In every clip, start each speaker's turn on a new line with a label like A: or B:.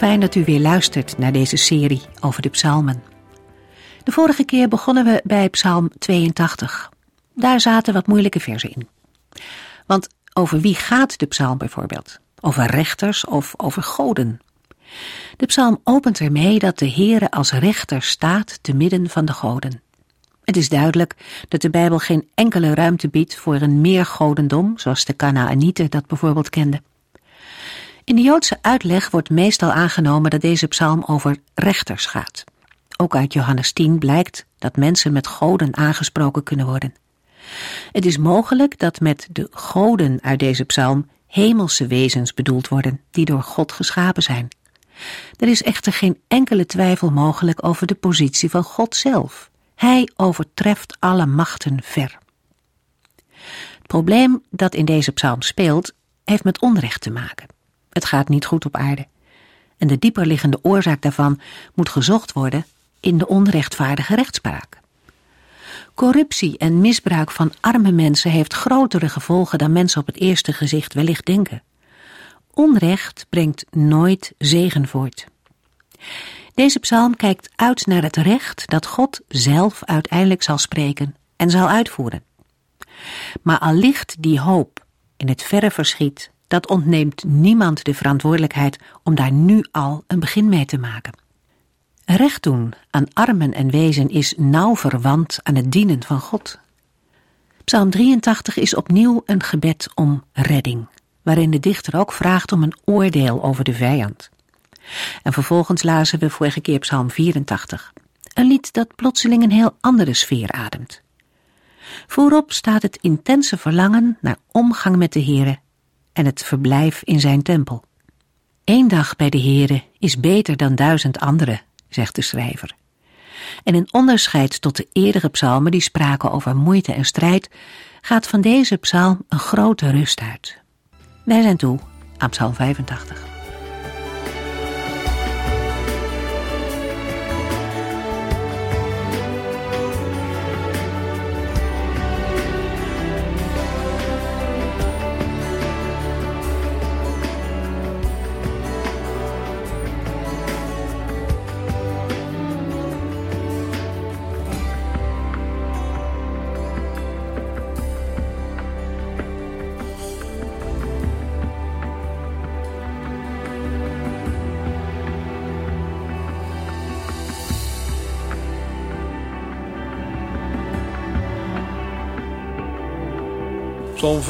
A: Fijn dat u weer luistert naar deze serie over de psalmen. De vorige keer begonnen we bij psalm 82. Daar zaten wat moeilijke versen in. Want over wie gaat de psalm bijvoorbeeld? Over rechters of over goden? De psalm opent ermee dat de Heere als rechter staat te midden van de goden. Het is duidelijk dat de Bijbel geen enkele ruimte biedt voor een meer godendom, zoals de Canaanieten dat bijvoorbeeld kenden. In de Joodse uitleg wordt meestal aangenomen dat deze psalm over rechters gaat. Ook uit Johannes 10 blijkt dat mensen met goden aangesproken kunnen worden. Het is mogelijk dat met de goden uit deze psalm hemelse wezens bedoeld worden die door God geschapen zijn. Er is echter geen enkele twijfel mogelijk over de positie van God zelf. Hij overtreft alle machten ver. Het probleem dat in deze psalm speelt, heeft met onrecht te maken. Het gaat niet goed op aarde. En de dieperliggende oorzaak daarvan moet gezocht worden in de onrechtvaardige rechtspraak. Corruptie en misbruik van arme mensen heeft grotere gevolgen dan mensen op het eerste gezicht wellicht denken. Onrecht brengt nooit zegen voort. Deze psalm kijkt uit naar het recht dat God zelf uiteindelijk zal spreken en zal uitvoeren. Maar al ligt die hoop in het verre verschiet dat ontneemt niemand de verantwoordelijkheid om daar nu al een begin mee te maken. Recht doen aan armen en wezen is nauw verwant aan het dienen van God. Psalm 83 is opnieuw een gebed om redding, waarin de dichter ook vraagt om een oordeel over de vijand. En vervolgens lazen we vorige keer Psalm 84, een lied dat plotseling een heel andere sfeer ademt. Voorop staat het intense verlangen naar omgang met de Here en het verblijf in zijn tempel. Eén dag bij de Heere is beter dan duizend andere, zegt de schrijver. En in onderscheid tot de eerdere psalmen die spraken over moeite en strijd, gaat van deze psalm een grote rust uit. Wij zijn toe aan psalm 85.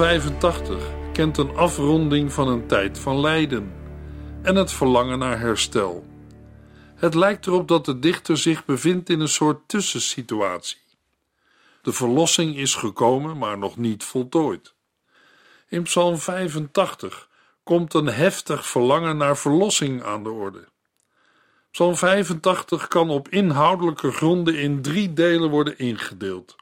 B: Psalm 85 kent een afronding van een tijd van lijden en het verlangen naar herstel. Het lijkt erop dat de dichter zich bevindt in een soort tussensituatie. De verlossing is gekomen, maar nog niet voltooid. In Psalm 85 komt een heftig verlangen naar verlossing aan de orde. Psalm 85 kan op inhoudelijke gronden in drie delen worden ingedeeld.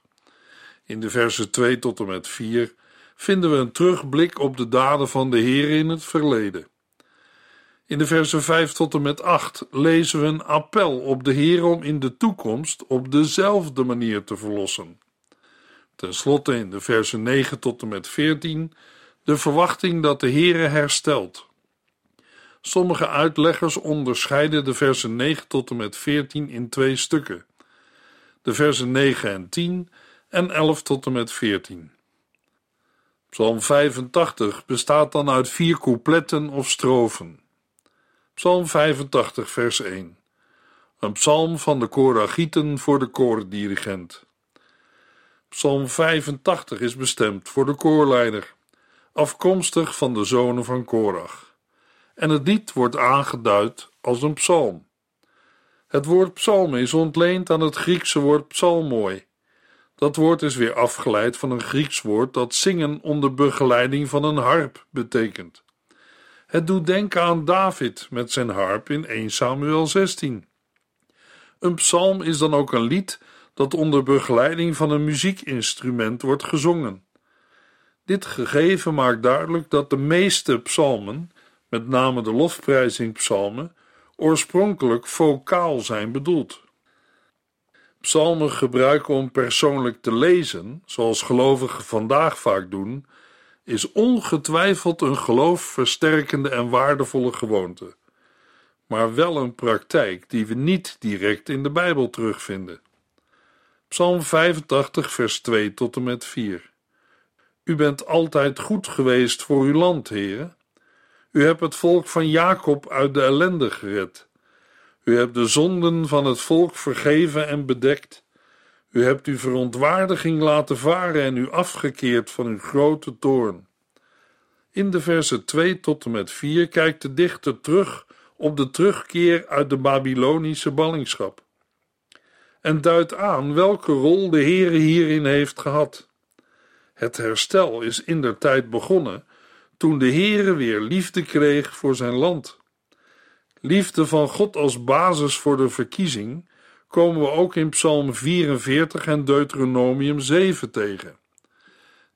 B: In de versen 2 tot en met 4 vinden we een terugblik op de daden van de Heer in het verleden. In de versen 5 tot en met 8 lezen we een appel op de Heer om in de toekomst op dezelfde manier te verlossen. Ten slotte in de versen 9 tot en met 14 de verwachting dat de Heere herstelt. Sommige uitleggers onderscheiden de versen 9 tot en met 14 in twee stukken. De versen 9 en 10 en 11 tot en met 14. Psalm 85 bestaat dan uit vier coupletten of strofen. Psalm 85, vers 1. Een psalm van de Koragieten voor de koordirigent. Psalm 85 is bestemd voor de koorleider, afkomstig van de zonen van Korach. En het lied wordt aangeduid als een psalm. Het woord psalm is ontleend aan het Griekse woord psalmoi, dat woord is weer afgeleid van een Grieks woord dat zingen onder begeleiding van een harp betekent. Het doet denken aan David met zijn harp in 1 Samuel 16. Een psalm is dan ook een lied dat onder begeleiding van een muziekinstrument wordt gezongen. Dit gegeven maakt duidelijk dat de meeste psalmen, met name de lofprijzingpsalmen, oorspronkelijk vocaal zijn bedoeld. Psalmen gebruiken om persoonlijk te lezen, zoals gelovigen vandaag vaak doen, is ongetwijfeld een geloofversterkende en waardevolle gewoonte, maar wel een praktijk die we niet direct in de Bijbel terugvinden. Psalm 85, vers 2 tot en met 4. U bent altijd goed geweest voor uw land, heren. U hebt het volk van Jacob uit de ellende gered. U hebt de zonden van het volk vergeven en bedekt. U hebt uw verontwaardiging laten varen en u afgekeerd van uw grote toorn. In de versen 2 tot en met 4 kijkt de dichter terug op de terugkeer uit de Babylonische ballingschap en duidt aan welke rol de Heere hierin heeft gehad. Het herstel is in der tijd begonnen toen de Heere weer liefde kreeg voor zijn land. Liefde van God als basis voor de verkiezing komen we ook in Psalm 44 en Deuteronomium 7 tegen.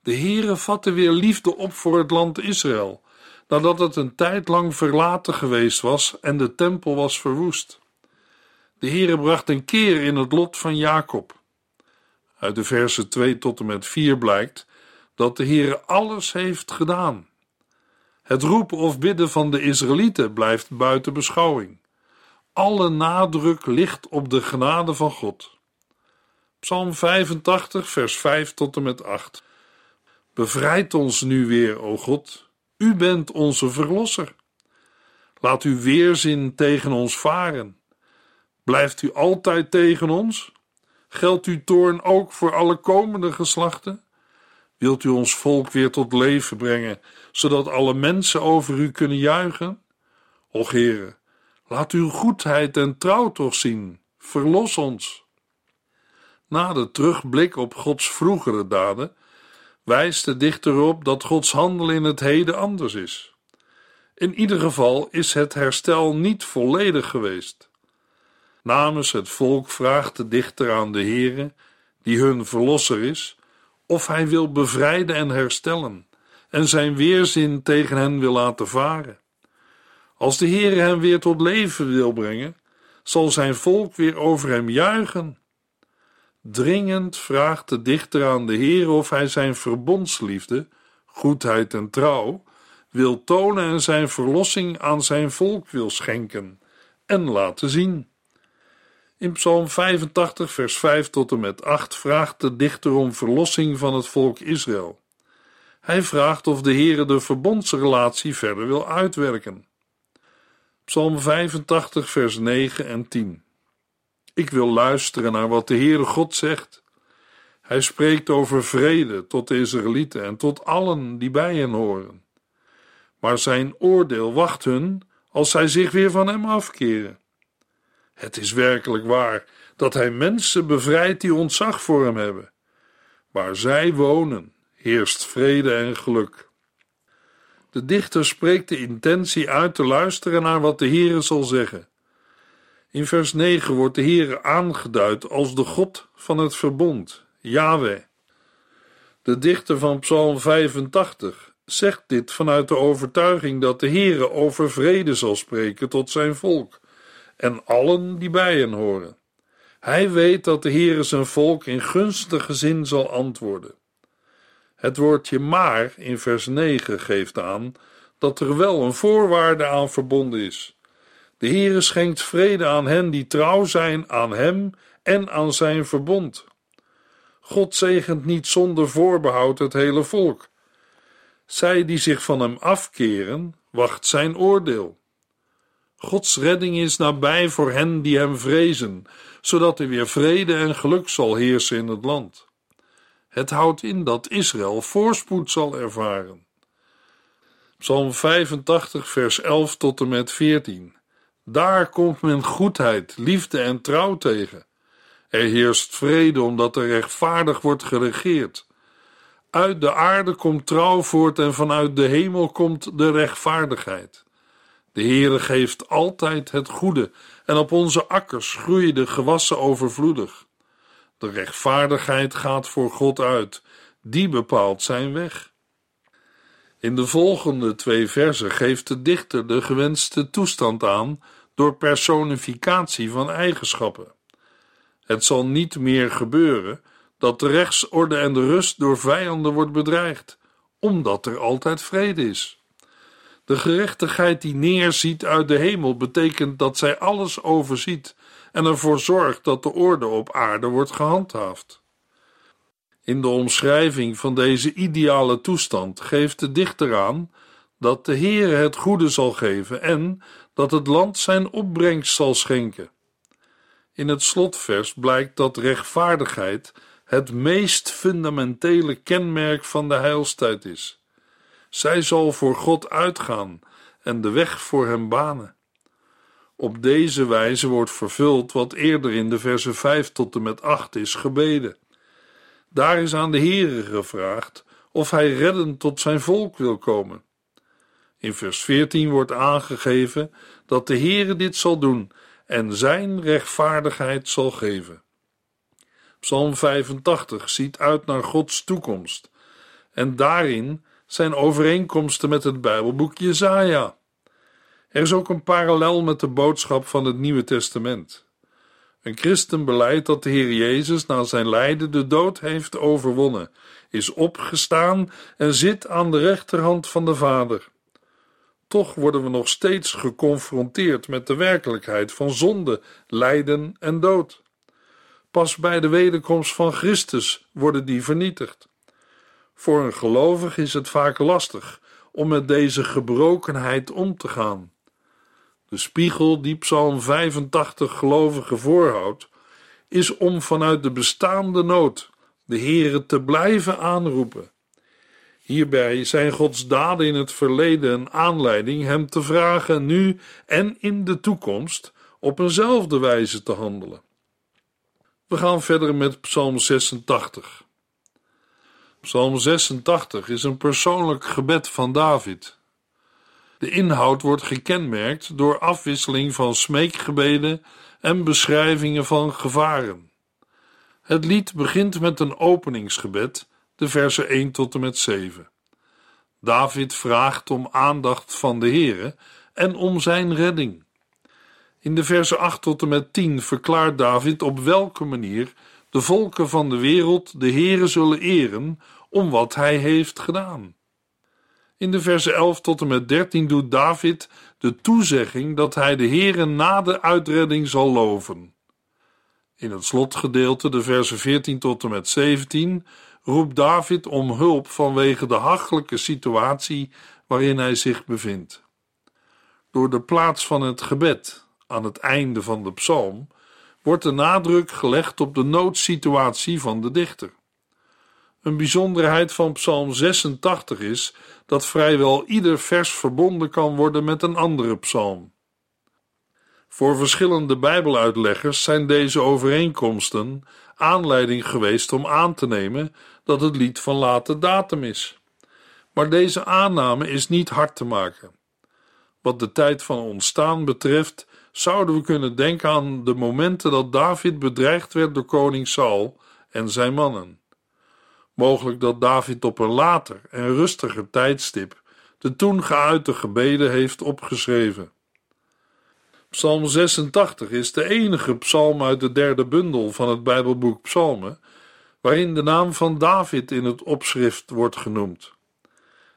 B: De Heere vatte weer liefde op voor het land Israël, nadat het een tijd lang verlaten geweest was en de tempel was verwoest. De Heere bracht een keer in het lot van Jacob. Uit de versen 2 tot en met 4 blijkt dat de Heere alles heeft gedaan. Het roepen of bidden van de Israëlieten blijft buiten beschouwing. Alle nadruk ligt op de genade van God. Psalm 85, vers 5 tot en met 8. Bevrijd ons nu weer, o God. U bent onze verlosser. Laat uw weerzin tegen ons varen. Blijft u altijd tegen ons? Geldt uw toorn ook voor alle komende geslachten? Wilt u ons volk weer tot leven brengen, zodat alle mensen over u kunnen juichen? Och, Heere, laat uw goedheid en trouw toch zien. Verlos ons. Na de terugblik op Gods vroegere daden, wijst de dichter op dat Gods handelen in het heden anders is. In ieder geval is het herstel niet volledig geweest. Namens het volk vraagt de dichter aan de Heere, die hun verlosser is, of hij wil bevrijden en herstellen en zijn weerzin tegen hen wil laten varen. Als de Heere hem weer tot leven wil brengen, zal zijn volk weer over hem juichen. Dringend vraagt de dichter aan de Heer of hij zijn verbondsliefde, goedheid en trouw wil tonen en zijn verlossing aan zijn volk wil schenken en laten zien. In Psalm 85, vers 5 tot en met 8 vraagt de dichter om verlossing van het volk Israël. Hij vraagt of de Heere de verbondsrelatie verder wil uitwerken. Psalm 85, vers 9 en 10. Ik wil luisteren naar wat de Heere God zegt. Hij spreekt over vrede tot de Israëlieten en tot allen die bij hen horen. Maar zijn oordeel wacht hun als zij zich weer van hem afkeren. Het is werkelijk waar dat hij mensen bevrijdt die ontzag voor hem hebben. Waar zij wonen, heerst vrede en geluk. De dichter spreekt de intentie uit te luisteren naar wat de Heere zal zeggen. In vers 9 wordt de Heere aangeduid als de God van het verbond, Yahweh. De dichter van Psalm 85 zegt dit vanuit de overtuiging dat de Heere over vrede zal spreken tot zijn volk en allen die bij hen horen. Hij weet dat de Heere zijn volk in gunstige zin zal antwoorden. Het woordje maar in vers 9 geeft aan dat er wel een voorwaarde aan verbonden is. De Heere schenkt vrede aan hen die trouw zijn aan hem en aan zijn verbond. God zegent niet zonder voorbehoud het hele volk. Zij die zich van hem afkeren, wacht zijn oordeel. Gods redding is nabij voor hen die hem vrezen, zodat er weer vrede en geluk zal heersen in het land. Het houdt in dat Israël voorspoed zal ervaren. Psalm 85, vers 11 tot en met 14. Daar komt men goedheid, liefde en trouw tegen. Er heerst vrede omdat er rechtvaardig wordt geregeerd. Uit de aarde komt trouw voort en vanuit de hemel komt de rechtvaardigheid. De Heere geeft altijd het goede en op onze akkers groeien de gewassen overvloedig. De rechtvaardigheid gaat voor God uit, die bepaalt zijn weg. In de volgende twee versen geeft de dichter de gewenste toestand aan door personificatie van eigenschappen. Het zal niet meer gebeuren dat de rechtsorde en de rust door vijanden wordt bedreigd, omdat er altijd vrede is. De gerechtigheid die neerziet uit de hemel betekent dat zij alles overziet en ervoor zorgt dat de orde op aarde wordt gehandhaafd. In de omschrijving van deze ideale toestand geeft de dichter aan dat de Heer het goede zal geven en dat het land zijn opbrengst zal schenken. In het slotvers blijkt dat rechtvaardigheid het meest fundamentele kenmerk van de heilstijd is. Zij zal voor God uitgaan en de weg voor hem banen. Op deze wijze wordt vervuld wat eerder in de versen 5 tot en met 8 is gebeden. Daar is aan de Heere gevraagd of hij reddend tot zijn volk wil komen. In vers 14 wordt aangegeven dat de Heere dit zal doen en zijn rechtvaardigheid zal geven. Psalm 85 ziet uit naar Gods toekomst en daarin zijn overeenkomsten met het Bijbelboek Jesaja. Er is ook een parallel met de boodschap van het Nieuwe Testament. Een christen beleidt dat de Heer Jezus na zijn lijden de dood heeft overwonnen, is opgestaan en zit aan de rechterhand van de Vader. Toch worden we nog steeds geconfronteerd met de werkelijkheid van zonde, lijden en dood. Pas bij de wederkomst van Christus worden die vernietigd. Voor een gelovig is het vaak lastig om met deze gebrokenheid om te gaan. De spiegel die Psalm 85 gelovigen voorhoudt, is om vanuit de bestaande nood de Heere te blijven aanroepen. Hierbij zijn Gods daden in het verleden een aanleiding hem te vragen nu en in de toekomst op eenzelfde wijze te handelen. We gaan verder met Psalm 86. Psalm 86 is een persoonlijk gebed van David. De inhoud wordt gekenmerkt door afwisseling van smeekgebeden en beschrijvingen van gevaren. Het lied begint met een openingsgebed, de versen 1 tot en met 7. David vraagt om aandacht van de Heere en om zijn redding. In de versen 8 tot en met 10 verklaart David op welke manier de volken van de wereld de Heere zullen eren om wat hij heeft gedaan. In de versen 11 tot en met 13 doet David de toezegging dat hij de Heere na de uitredding zal loven. In het slotgedeelte, de versen 14 tot en met 17, roept David om hulp vanwege de hachelijke situatie waarin hij zich bevindt. Door de plaats van het gebed aan het einde van de psalm wordt de nadruk gelegd op de noodsituatie van de dichter. Een bijzonderheid van Psalm 86 is dat vrijwel ieder vers verbonden kan worden met een andere psalm. Voor verschillende Bijbeluitleggers zijn deze overeenkomsten aanleiding geweest om aan te nemen dat het lied van late datum is. Maar deze aanname is niet hard te maken. Wat de tijd van ontstaan betreft, zouden we kunnen denken aan de momenten dat David bedreigd werd door koning Saul en zijn mannen. Mogelijk dat David op een later en rustiger tijdstip de toen geuite gebeden heeft opgeschreven. Psalm 86 is de enige psalm uit de derde bundel van het Bijbelboek Psalmen waarin de naam van David in het opschrift wordt genoemd.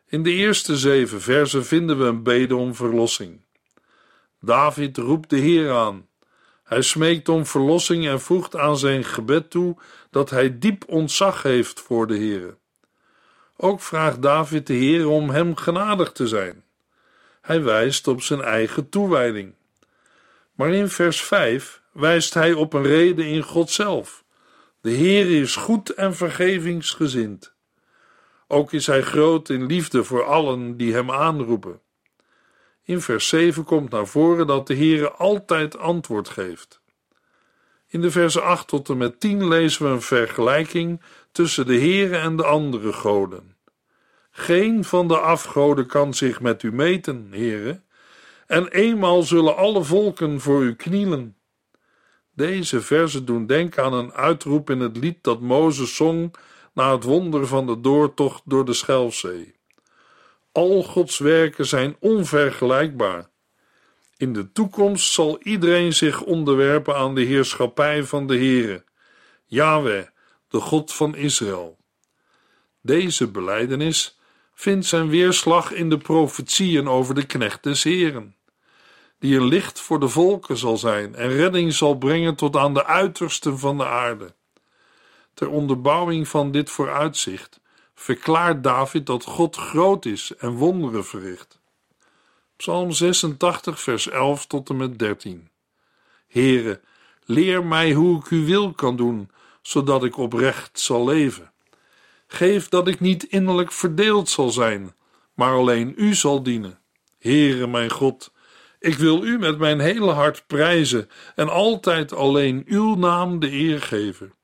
B: In de eerste zeven versen vinden we een bede om verlossing. David roept de Heer aan. Hij smeekt om verlossing en voegt aan zijn gebed toe dat hij diep ontzag heeft voor de Heer. Ook vraagt David de Heer om hem genadig te zijn. Hij wijst op zijn eigen toewijding. Maar in vers 5 wijst hij op een reden in God zelf. De Heer is goed en vergevingsgezind. Ook is hij groot in liefde voor allen die hem aanroepen. In vers 7 komt naar voren dat de Heer altijd antwoord geeft. In de versen 8 tot en met 10 lezen we een vergelijking tussen de Heere en de andere goden. Geen van de afgoden kan zich met u meten, Heere, en eenmaal zullen alle volken voor u knielen. Deze verzen doen denken aan een uitroep in het lied dat Mozes zong na het wonder van de doortocht door de Schelfzee. Al Gods werken zijn onvergelijkbaar. In de toekomst zal iedereen zich onderwerpen aan de heerschappij van de Heere, Yahweh, de God van Israël. Deze belijdenis vindt zijn weerslag in de profetieën over de knecht des Heren, die een licht voor de volken zal zijn en redding zal brengen tot aan de uitersten van de aarde. Ter onderbouwing van dit vooruitzicht verklaart David dat God groot is en wonderen verricht. Psalm 86, vers 11 tot en met 13. Heere, leer mij hoe ik uw wil kan doen, zodat ik oprecht zal leven. Geef dat ik niet innerlijk verdeeld zal zijn, maar alleen u zal dienen. Heere mijn God, ik wil u met mijn hele hart prijzen en altijd alleen uw naam de eer geven.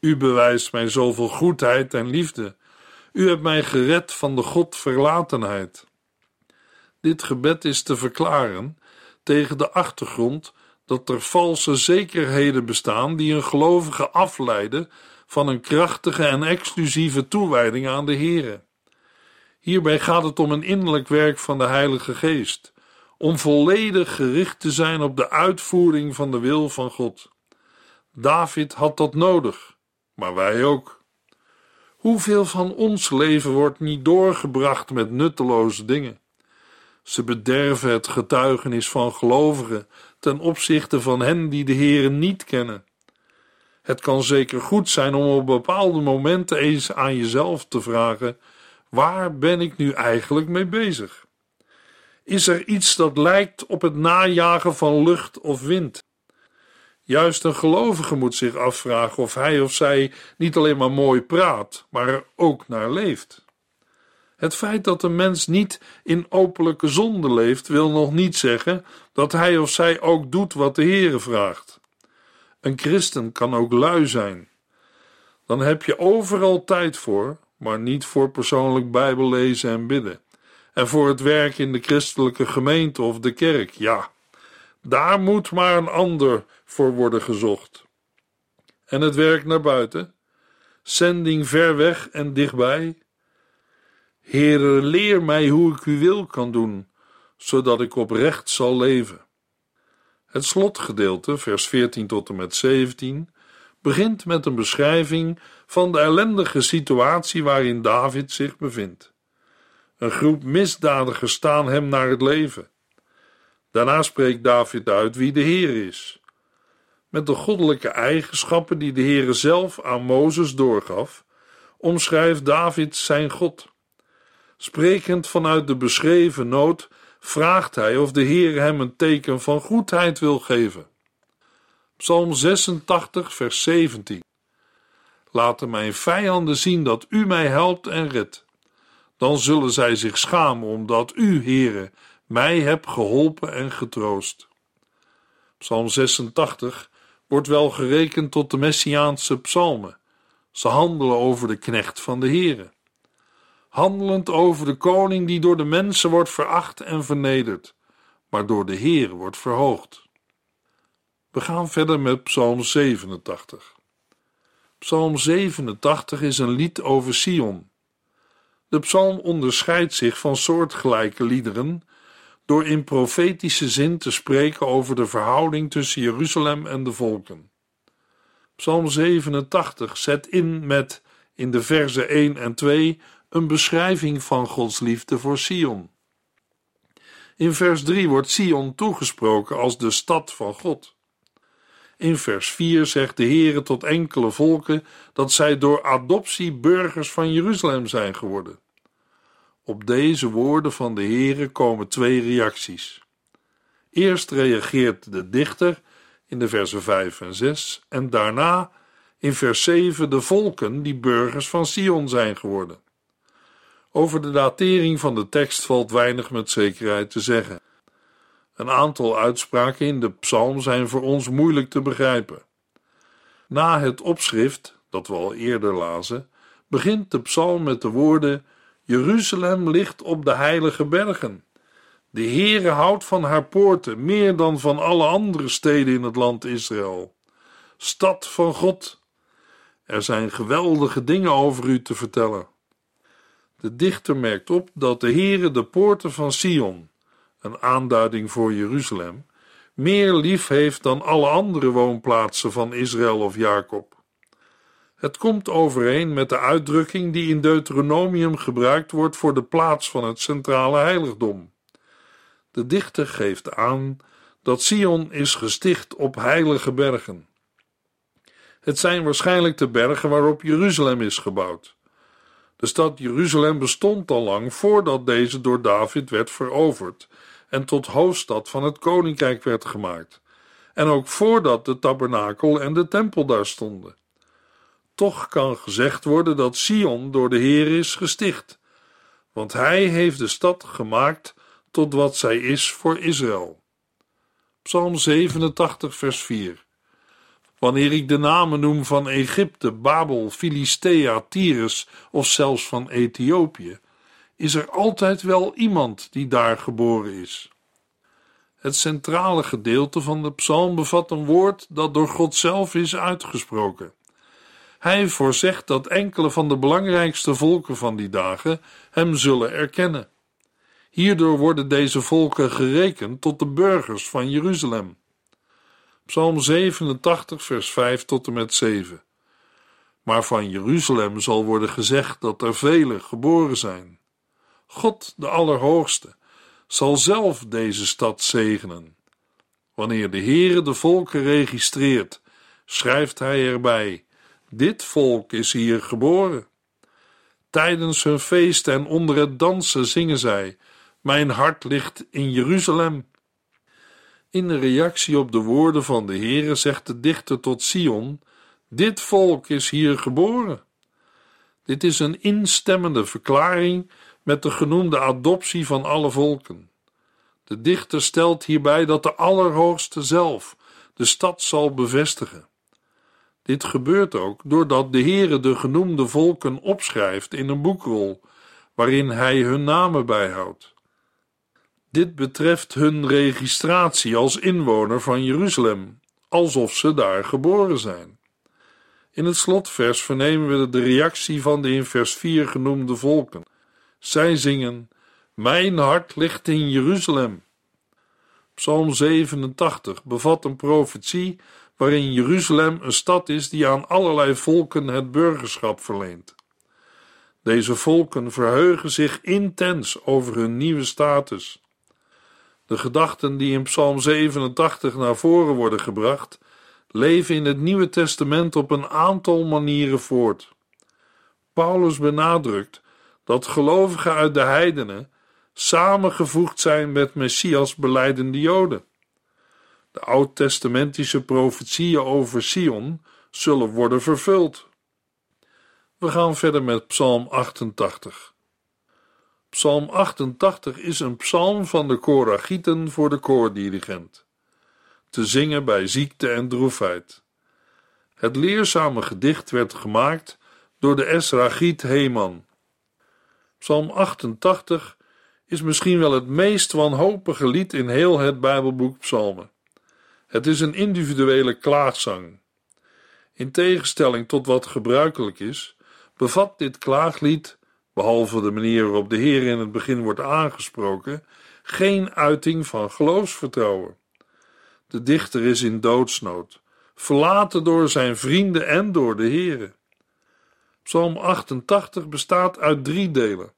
B: U bewijst mij zoveel goedheid en liefde. U hebt mij gered van de godverlatenheid. Dit gebed is te verklaren tegen de achtergrond dat er valse zekerheden bestaan die een gelovige afleiden van een krachtige en exclusieve toewijding aan de Here. Hierbij gaat het om een innerlijk werk van de Heilige Geest, om volledig gericht te zijn op de uitvoering van de wil van God. David had dat nodig, maar wij ook. Hoeveel van ons leven wordt niet doorgebracht met nutteloze dingen? Ze bederven het getuigenis van gelovigen ten opzichte van hen die de Here niet kennen. Het kan zeker goed zijn om op bepaalde momenten eens aan jezelf te vragen: waar ben ik nu eigenlijk mee bezig? Is er iets dat lijkt op het najagen van lucht of wind? Juist een gelovige moet zich afvragen of hij of zij niet alleen maar mooi praat, maar er ook naar leeft. Het feit dat een mens niet in openlijke zonde leeft, wil nog niet zeggen dat hij of zij ook doet wat de Heere vraagt. Een christen kan ook lui zijn. Dan heb je overal tijd voor, maar niet voor persoonlijk Bijbellezen en bidden. En voor het werk in de christelijke gemeente of de kerk, ja, daar moet maar een ander voor worden gezocht. En het werk naar buiten, zending ver weg en dichtbij. Heere, leer mij hoe ik uw wil kan doen, zodat ik oprecht zal leven. Het slotgedeelte, vers 14 tot en met 17, begint met een beschrijving van de ellendige situatie waarin David zich bevindt. Een groep misdadigers staan hem naar het leven. Daarna spreekt David uit wie de Heer is. Met de goddelijke eigenschappen die de Heere zelf aan Mozes doorgaf, omschrijft David zijn God. Sprekend vanuit de beschreven nood vraagt hij of de Heer hem een teken van goedheid wil geven. Psalm 86, vers 17. Laten mijn vijanden zien dat u mij helpt en redt. Dan zullen zij zich schamen omdat u, Heere, mij hebt geholpen en getroost. Psalm 86 wordt wel gerekend tot de Messiaanse psalmen. Ze handelen over de knecht van de Heere handelend over de koning die door de mensen wordt veracht en vernederd, maar door de Heer wordt verhoogd. We gaan verder met Psalm 87. Psalm 87 is een lied over Sion. De psalm onderscheidt zich van soortgelijke liederen door in profetische zin te spreken over de verhouding tussen Jeruzalem en de volken. Psalm 87 zet in met in de verzen 1 en 2 een beschrijving van Gods liefde voor Sion. In vers 3 wordt Sion toegesproken als de stad van God. In vers 4 zegt de Heere tot enkele volken dat zij door adoptie burgers van Jeruzalem zijn geworden. Op deze woorden van de Heere komen twee reacties. Eerst reageert de dichter in de versen 5 en 6 en daarna in vers 7 de volken die burgers van Sion zijn geworden. Over de datering van de tekst valt weinig met zekerheid te zeggen. Een aantal uitspraken in de psalm zijn voor ons moeilijk te begrijpen. Na het opschrift, dat we al eerder lazen, begint de psalm met de woorden: Jeruzalem ligt op de heilige bergen. De Heere houdt van haar poorten meer dan van alle andere steden in het land Israël. Stad van God, er zijn geweldige dingen over u te vertellen. De dichter merkt op dat de Heere de poorten van Sion, een aanduiding voor Jeruzalem, meer lief heeft dan alle andere woonplaatsen van Israël of Jacob. Het komt overeen met de uitdrukking die in Deuteronomium gebruikt wordt voor de plaats van het centrale heiligdom. De dichter geeft aan dat Sion is gesticht op heilige bergen. Het zijn waarschijnlijk de bergen waarop Jeruzalem is gebouwd. De stad Jeruzalem bestond al lang voordat deze door David werd veroverd en tot hoofdstad van het koninkrijk werd gemaakt, en ook voordat de tabernakel en de tempel daar stonden. Toch kan gezegd worden dat Sion door de Heer is gesticht, want hij heeft de stad gemaakt tot wat zij is voor Israël. Psalm 87, vers 4. Wanneer ik de namen noem van Egypte, Babel, Filistea, Tyrus of zelfs van Ethiopië, is er altijd wel iemand die daar geboren is. Het centrale gedeelte van de psalm bevat een woord dat door God zelf is uitgesproken. Hij voorzegt dat enkele van de belangrijkste volken van die dagen hem zullen erkennen. Hierdoor worden deze volken gerekend tot de burgers van Jeruzalem. Psalm 87, vers 5 tot en met 7. Maar van Jeruzalem zal worden gezegd dat er velen geboren zijn. God, de Allerhoogste, zal zelf deze stad zegenen. Wanneer de Heere de volken registreert, schrijft hij erbij: Dit volk is hier geboren. Tijdens hun feesten en onder het dansen zingen zij: Mijn hart ligt in Jeruzalem. In reactie op de woorden van de Heere zegt de dichter tot Sion: Dit volk is hier geboren. Dit is een instemmende verklaring met de genoemde adoptie van alle volken. De dichter stelt hierbij dat de Allerhoogste zelf de stad zal bevestigen. Dit gebeurt ook doordat de Heere de genoemde volken opschrijft in een boekrol, waarin hij hun namen bijhoudt. Dit betreft hun registratie als inwoner van Jeruzalem, alsof ze daar geboren zijn. In het slotvers vernemen we de reactie van de in vers 4 genoemde volken. Zij zingen: Mijn hart ligt in Jeruzalem. Psalm 87 bevat een profetie waarin Jeruzalem een stad is die aan allerlei volken het burgerschap verleent. Deze volken verheugen zich intens over hun nieuwe status. De gedachten die in Psalm 87 naar voren worden gebracht, leven in het Nieuwe Testament op een aantal manieren voort. Paulus benadrukt dat gelovigen uit de heidenen samengevoegd zijn met Messias beleidende Joden. De oud-testamentische profetieën over Sion zullen worden vervuld. We gaan verder met Psalm 88. Psalm 88 is een psalm van de Koragieten voor de koordirigent. Te zingen bij ziekte en droefheid. Het leerzame gedicht werd gemaakt door de Esragiet Heman. Psalm 88 is misschien wel het meest wanhopige lied in heel het Bijbelboek Psalmen. Het is een individuele klaagzang. In tegenstelling tot wat gebruikelijk is, bevat dit klaaglied behalve de manier waarop de Heer in het begin wordt aangesproken, geen uiting van geloofsvertrouwen. De dichter is in doodsnood, verlaten door zijn vrienden en door de Heere. Psalm 88 bestaat uit drie delen.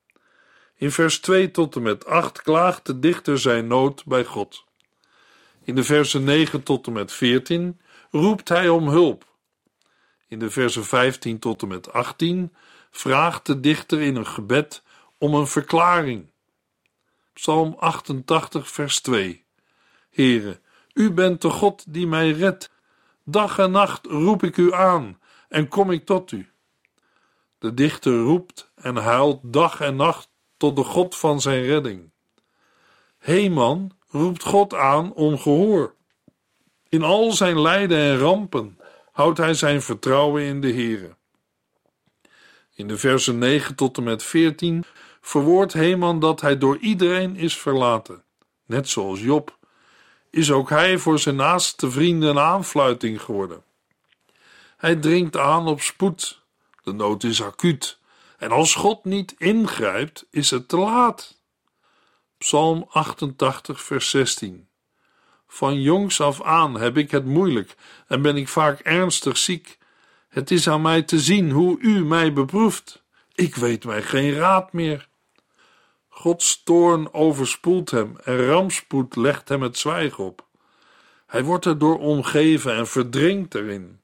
B: In vers 2 tot en met 8 klaagt de dichter zijn nood bij God. In de versen 9 tot en met 14 roept hij om hulp. In de versen 15 tot en met 18 vraagt de dichter in een gebed om een verklaring. Psalm 88, vers 2. Heere, u bent de God die mij redt. Dag en nacht roep ik u aan en kom ik tot u. De dichter roept en huilt dag en nacht tot de God van zijn redding. Heeman roept God aan om gehoor. In al zijn lijden en rampen houdt hij zijn vertrouwen in de Heere. In de versen 9 tot en met 14 verwoordt Heman dat hij door iedereen is verlaten. Net zoals Job is ook hij voor zijn naaste vrienden een aanfluiting geworden. Hij dringt aan op spoed. De nood is acuut. En als God niet ingrijpt, is het te laat. Psalm 88, vers 16. Van jongs af aan heb ik het moeilijk en ben ik vaak ernstig ziek. Het is aan mij te zien hoe u mij beproeft. Ik weet mij geen raad meer. Gods toorn overspoelt hem en rampspoed legt hem het zwijgen op. Hij wordt er door omgeven en verdrinkt erin.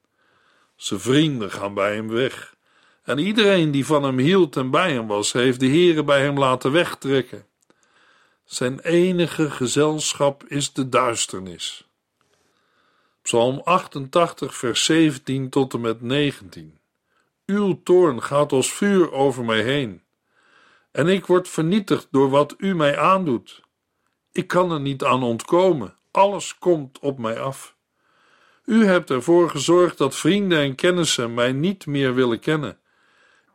B: Zijn vrienden gaan bij hem weg. En iedereen die van hem hield en bij hem was, heeft de Heere bij hem laten wegtrekken. Zijn enige gezelschap is de duisternis. Psalm 88, vers 17 tot en met 19. Uw toorn gaat als vuur over mij heen, en ik word vernietigd door wat u mij aandoet. Ik kan er niet aan ontkomen, alles komt op mij af. U hebt ervoor gezorgd dat vrienden en kennissen mij niet meer willen kennen.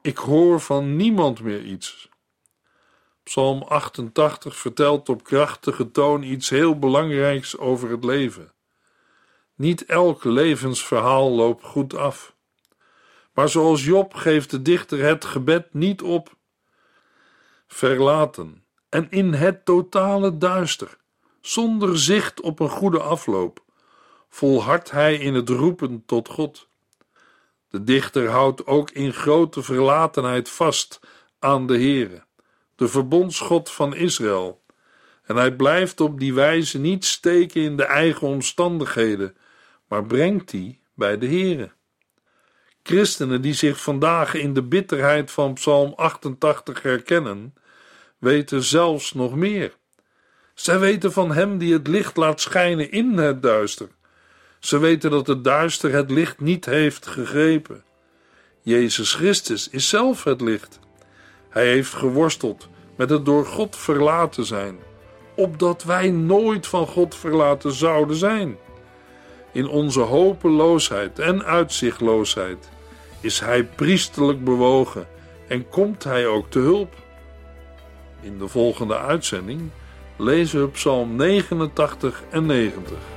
B: Ik hoor van niemand meer iets. Psalm 88 vertelt op krachtige toon iets heel belangrijks over het leven. Niet elk levensverhaal loopt goed af. Maar zoals Job geeft de dichter het gebed niet op. Verlaten en in het totale duister, zonder zicht op een goede afloop, volhardt hij in het roepen tot God. De dichter houdt ook in grote verlatenheid vast aan de Heere, de verbondsgod van Israël, en hij blijft op die wijze niet steken in de eigen omstandigheden, maar brengt die bij de Heere. Christenen die zich vandaag in de bitterheid van Psalm 88 herkennen, weten zelfs nog meer. Zij weten van Hem die het licht laat schijnen in het duister. Ze weten dat het duister het licht niet heeft gegrepen. Jezus Christus is zelf het licht. Hij heeft geworsteld met het door God verlaten zijn, opdat wij nooit van God verlaten zouden zijn. In onze hopeloosheid en uitzichtloosheid is Hij priesterlijk bewogen en komt Hij ook te hulp. In de volgende uitzending lezen we Psalm 89 en 90.